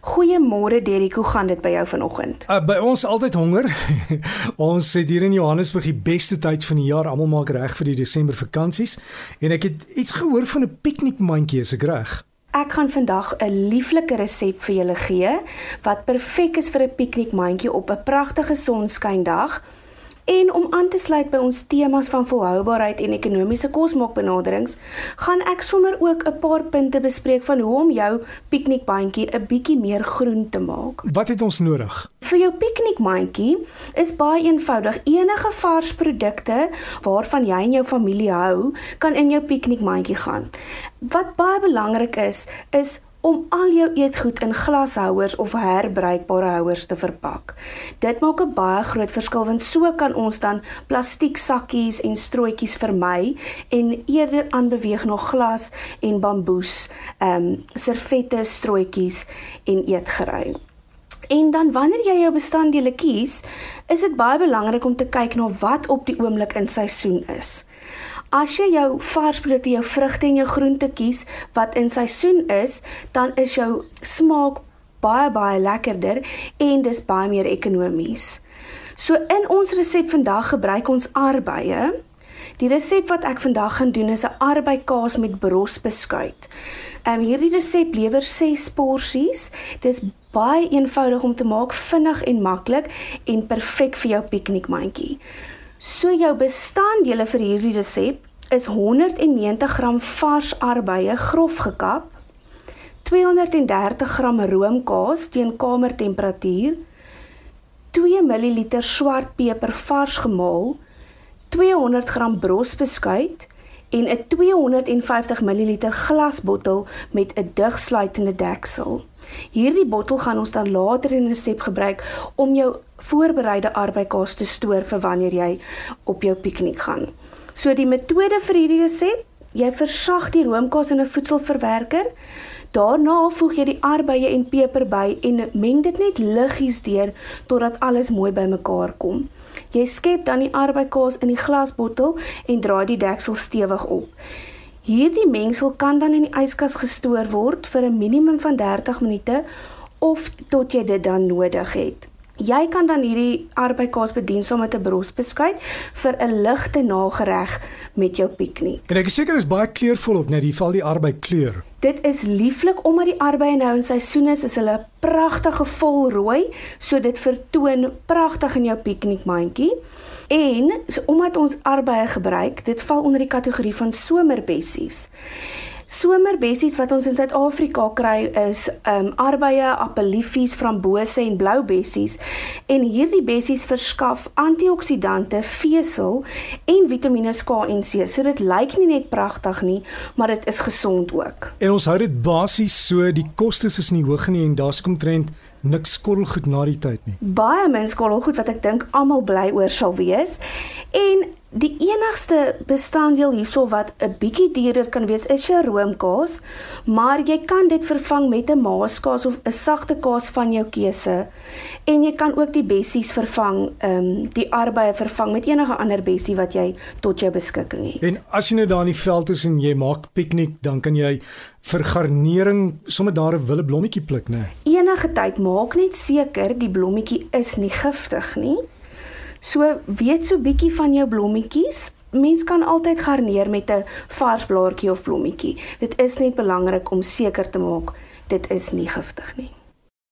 Goeiemôre Derrick, hoe gaan dit by jou vanoggend? Uh, by ons altyd honger. ons het hier in Johannesburg die beste tyd van die jaar. Almal maak reg vir die Desember vakansies en ek het iets gehoor van 'n piknikmandjie, is ek reg? Ek gaan vandag 'n lieflike resep vir julle gee wat perfek is vir 'n piknikmandjie op 'n pragtige sonskyndag. En om aan te sluit by ons temas van volhoubaarheid en ekonomiese kosmaakbenaderings, gaan ek sommer ook 'n paar punte bespreek van hoe om jou piknikbandjie 'n bietjie meer groen te maak. Wat het ons nodig? Vir jou piknikmandjie is baie eenvoudig. Enige vars produkte waarvan jy en jou familie hou, kan in jou piknikmandjie gaan. Wat baie belangrik is, is om al jou eetgoed in glashouers of herbruikbare houers te verpak. Dit maak 'n baie groot verskil want so kan ons dan plastiek sakkies en strooitjies vermy en eerder aanbeweeg na glas en bamboes, ehm um, servette, strooitjies en eetgerei. En dan wanneer jy jou bestanddele kies, is dit baie belangrik om te kyk na wat op die oomblik in seisoen is. As jy jou varsprodukte, jou vrugte en jou groente kies wat in seisoen is, dan is jou smaak baie baie lekkerder en dis baie meer ekonomies. So in ons resep vandag gebruik ons arbeie. Die resep wat ek vandag gaan doen is 'n arbeikaas met brosbeskuit. Ehm um, hierdie resep lewer 6 porsies. Dis baie eenvoudig om te maak, vinnig en maklik en perfek vir jou piknikmandjie. So jou bestanddele vir hierdie resep is 190 gram vars arbeie grof gekap, 230 gram roomkaas teen kamertemperatuur, 2 ml swart peper vars gemaal, 200 gram brosbeskuit en 'n 250 ml glasbottel met 'n digsluitende deksel. Hierdie bottel gaan ons dan later in 'n resep gebruik om jou voorbereide arbeikaas te stoor vir wanneer jy op jou piknik gaan. So die metode vir hierdie resep, jy versag die roomkaas in 'n voedselverwerker. Daarna voeg jy die arbeie en peper by en meng dit net liggies deur totdat alles mooi bymekaar kom. Jy skep dan die arbeikaas in die glasbottel en draai die deksel stewig op. Hierdie mengsel kan dan in die yskas gestoor word vir 'n minimum van 30 minute of tot jy dit dan nodig het. Jy kan dan hierdie arbeidkaas bedien saam met 'n brosbeskuit vir 'n ligte nagereg met jou piknik. En ek is seker is baie kleurvol op net die val die arbeid kleur. Dit is lieflik omdat die arbeie nou in seisoen is, is hulle pragtige volrooi, so dit vertoon pragtig in jou piknikmandjie. En so, omdat ons arbeie gebruik, dit val onder die kategorie van somerbessies. Somerbessies wat ons in Suid-Afrika kry is um arbeie, appeliefies, frambose en blou bessies en hierdie bessies verskaf antioksidante, vesel en Vitamiene K en C. So dit lyk nie net pragtig nie, maar dit is gesond ook. En ons hou dit basies so, die kostes is nie hoog nie en daar's kom trend niks skottelgoed na die tyd nie. Baie min skottelgoed wat ek dink almal bly oor sal wees. En die enigste bestanddeel hierso wat 'n bietjie duurder kan wees is jou roomkaas, maar jy kan dit vervang met 'n maaskaas of 'n sagte kaas van jou keuse. En jy kan ook die bessies vervang, ehm um, die arbeie vervang met enige ander bessie wat jy tot jou beskikking het. En as jy nou daar in die veld is en jy maak piknik, dan kan jy vir garnering sommer daar 'n wille blommetjie pluk, né? Enige tyd maak net seker die blommetjie is nie giftig nie. So weet so bietjie van jou blommetjies. Mens kan altyd garneer met 'n vars blaartjie of blommetjie. Dit is net belangrik om seker te maak dit is nie giftig nie.